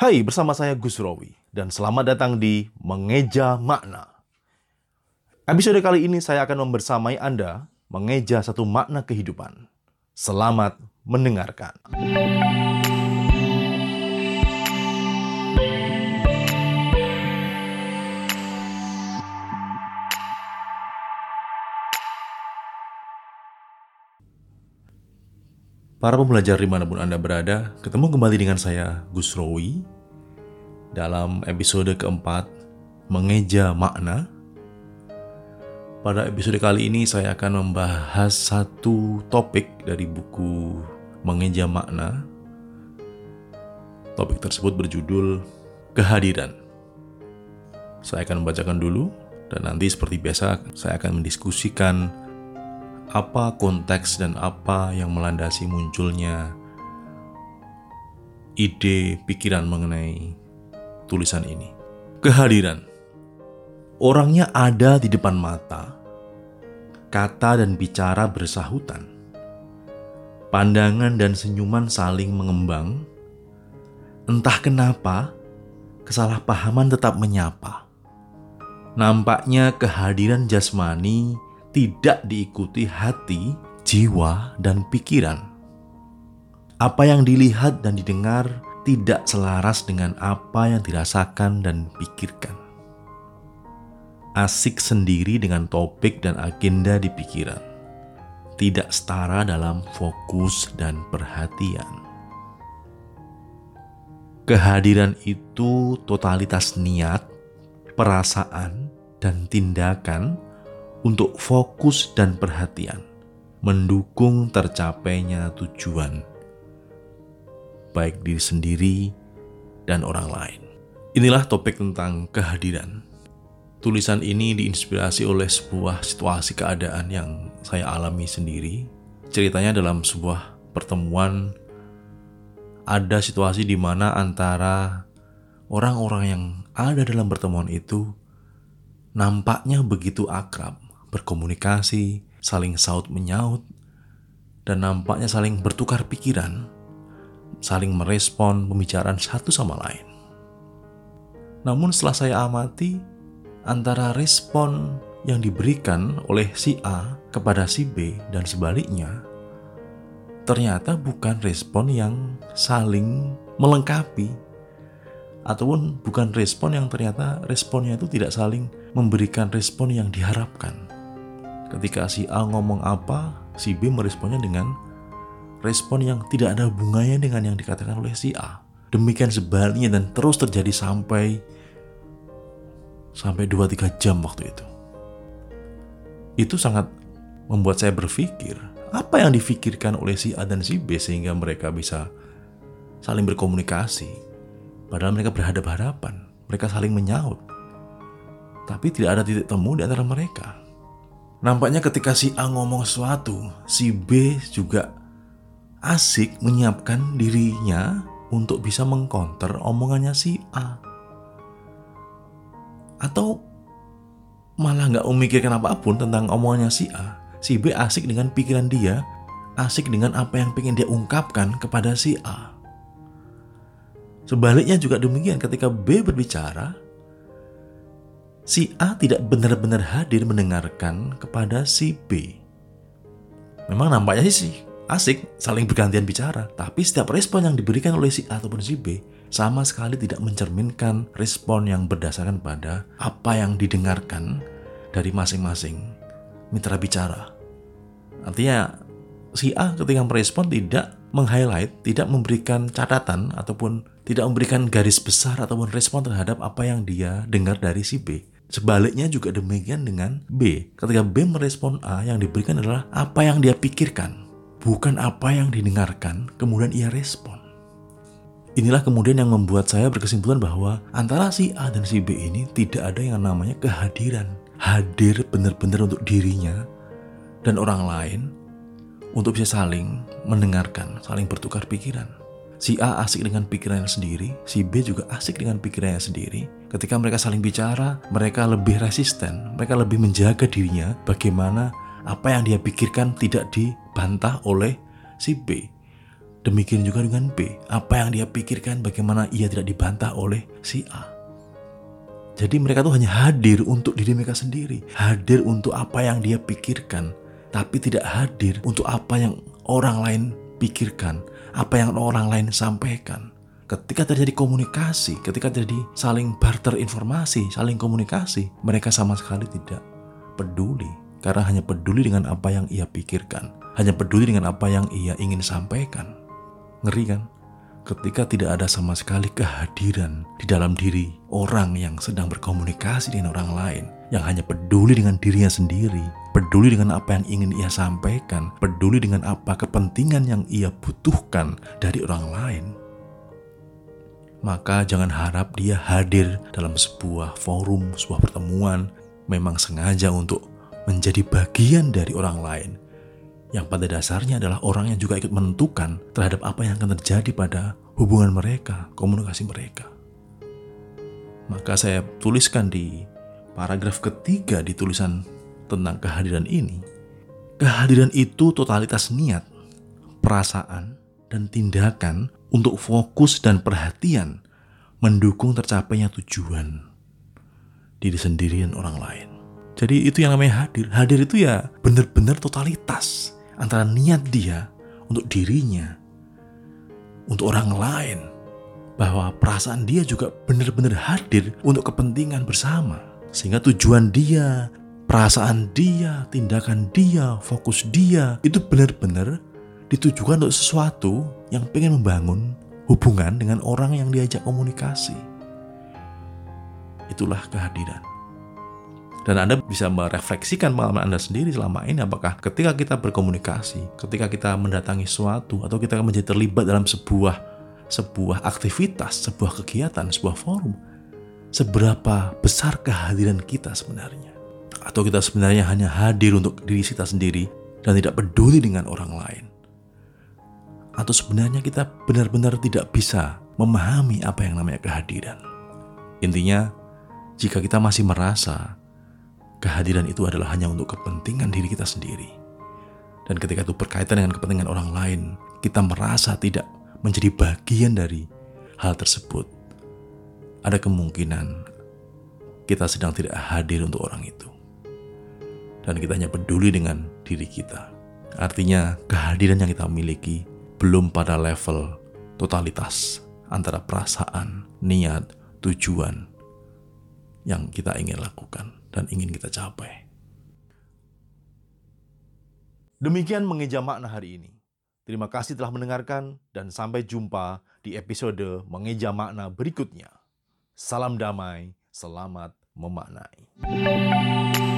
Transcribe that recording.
Hai, bersama saya Gus Rowi dan selamat datang di Mengeja Makna. Episode kali ini saya akan membersamai Anda mengeja satu makna kehidupan. Selamat mendengarkan. Para pembelajar di mana pun Anda berada, ketemu kembali dengan saya, Gus Rowi, dalam episode keempat, Mengeja Makna. Pada episode kali ini saya akan membahas satu topik dari buku Mengeja Makna. Topik tersebut berjudul Kehadiran. Saya akan membacakan dulu, dan nanti seperti biasa saya akan mendiskusikan apa konteks dan apa yang melandasi munculnya ide pikiran mengenai tulisan ini. Kehadiran. Orangnya ada di depan mata. Kata dan bicara bersahutan. Pandangan dan senyuman saling mengembang. Entah kenapa, kesalahpahaman tetap menyapa. Nampaknya kehadiran jasmani tidak diikuti hati, jiwa, dan pikiran. Apa yang dilihat dan didengar tidak selaras dengan apa yang dirasakan dan pikirkan. Asik sendiri dengan topik dan agenda di pikiran, tidak setara dalam fokus dan perhatian. Kehadiran itu totalitas niat, perasaan, dan tindakan untuk fokus dan perhatian, mendukung tercapainya tujuan, baik diri sendiri dan orang lain. Inilah topik tentang kehadiran. Tulisan ini diinspirasi oleh sebuah situasi keadaan yang saya alami sendiri. Ceritanya dalam sebuah pertemuan ada situasi di mana antara orang-orang yang ada dalam pertemuan itu nampaknya begitu akrab, berkomunikasi, saling saut menyaut, dan nampaknya saling bertukar pikiran, saling merespon pembicaraan satu sama lain. Namun setelah saya amati, antara respon yang diberikan oleh si A kepada si B dan sebaliknya, ternyata bukan respon yang saling melengkapi ataupun bukan respon yang ternyata responnya itu tidak saling memberikan respon yang diharapkan. Ketika si A ngomong apa, si B meresponnya dengan respon yang tidak ada hubungannya dengan yang dikatakan oleh si A. Demikian sebaliknya dan terus terjadi sampai sampai 2-3 jam waktu itu. Itu sangat membuat saya berpikir, apa yang difikirkan oleh si A dan si B sehingga mereka bisa saling berkomunikasi. Padahal mereka berhadapan-hadapan, mereka saling menyaut. Tapi tidak ada titik temu di antara mereka. Nampaknya ketika si A ngomong sesuatu, si B juga asik menyiapkan dirinya untuk bisa mengkonter omongannya si A. Atau malah nggak memikirkan apa pun tentang omongannya si A. Si B asik dengan pikiran dia, asik dengan apa yang ingin dia ungkapkan kepada si A. Sebaliknya juga demikian ketika B berbicara, si A tidak benar-benar hadir mendengarkan kepada si B. Memang nampaknya sih asik saling bergantian bicara, tapi setiap respon yang diberikan oleh si A ataupun si B sama sekali tidak mencerminkan respon yang berdasarkan pada apa yang didengarkan dari masing-masing mitra bicara. Artinya si A ketika merespon tidak meng-highlight, tidak memberikan catatan ataupun tidak memberikan garis besar ataupun respon terhadap apa yang dia dengar dari si B. Sebaliknya juga demikian dengan B. Ketika B merespon A, yang diberikan adalah apa yang dia pikirkan, bukan apa yang didengarkan, kemudian ia respon. Inilah kemudian yang membuat saya berkesimpulan bahwa antara si A dan si B ini tidak ada yang namanya kehadiran. Hadir benar-benar untuk dirinya dan orang lain untuk bisa saling mendengarkan, saling bertukar pikiran. Si A asik dengan pikirannya sendiri, si B juga asik dengan pikirannya sendiri. Ketika mereka saling bicara, mereka lebih resisten, mereka lebih menjaga dirinya bagaimana apa yang dia pikirkan tidak dibantah oleh si B. Demikian juga dengan B. Apa yang dia pikirkan, bagaimana ia tidak dibantah oleh si A. Jadi mereka tuh hanya hadir untuk diri mereka sendiri. Hadir untuk apa yang dia pikirkan. Tapi tidak hadir untuk apa yang orang lain pikirkan. Apa yang orang lain sampaikan. Ketika terjadi komunikasi, ketika terjadi saling barter informasi, saling komunikasi, mereka sama sekali tidak peduli. Karena hanya peduli dengan apa yang ia pikirkan. Hanya peduli dengan apa yang ia ingin sampaikan. Ngeri kan? Ketika tidak ada sama sekali kehadiran di dalam diri orang yang sedang berkomunikasi dengan orang lain, yang hanya peduli dengan dirinya sendiri, peduli dengan apa yang ingin ia sampaikan, peduli dengan apa kepentingan yang ia butuhkan dari orang lain, maka jangan harap dia hadir dalam sebuah forum, sebuah pertemuan, memang sengaja untuk menjadi bagian dari orang lain, yang pada dasarnya adalah orang yang juga ikut menentukan terhadap apa yang akan terjadi pada hubungan mereka, komunikasi mereka. Maka saya tuliskan di paragraf ketiga di tulisan tentang kehadiran ini. Kehadiran itu totalitas niat, perasaan, dan tindakan untuk fokus dan perhatian mendukung tercapainya tujuan diri sendiri dan orang lain. Jadi itu yang namanya hadir. Hadir itu ya benar-benar totalitas antara niat dia untuk dirinya, untuk orang lain, bahwa perasaan dia juga benar-benar hadir untuk kepentingan bersama. Sehingga tujuan dia, perasaan dia, tindakan dia, fokus dia itu benar-benar ditujukan untuk sesuatu yang pengen membangun hubungan dengan orang yang diajak komunikasi. Itulah kehadiran. Dan Anda bisa merefleksikan pengalaman Anda sendiri selama ini apakah ketika kita berkomunikasi, ketika kita mendatangi suatu atau kita menjadi terlibat dalam sebuah sebuah aktivitas, sebuah kegiatan, sebuah forum, seberapa besar kehadiran kita sebenarnya? Atau kita sebenarnya hanya hadir untuk diri kita sendiri dan tidak peduli dengan orang lain? Atau sebenarnya kita benar-benar tidak bisa memahami apa yang namanya kehadiran? Intinya, jika kita masih merasa kehadiran itu adalah hanya untuk kepentingan diri kita sendiri. Dan ketika itu berkaitan dengan kepentingan orang lain, kita merasa tidak menjadi bagian dari hal tersebut. Ada kemungkinan kita sedang tidak hadir untuk orang itu. Dan kita hanya peduli dengan diri kita. Artinya kehadiran yang kita miliki belum pada level totalitas antara perasaan, niat, tujuan yang kita ingin lakukan dan ingin kita capai. Demikian mengeja makna hari ini. Terima kasih telah mendengarkan dan sampai jumpa di episode mengeja makna berikutnya. Salam damai, selamat memaknai.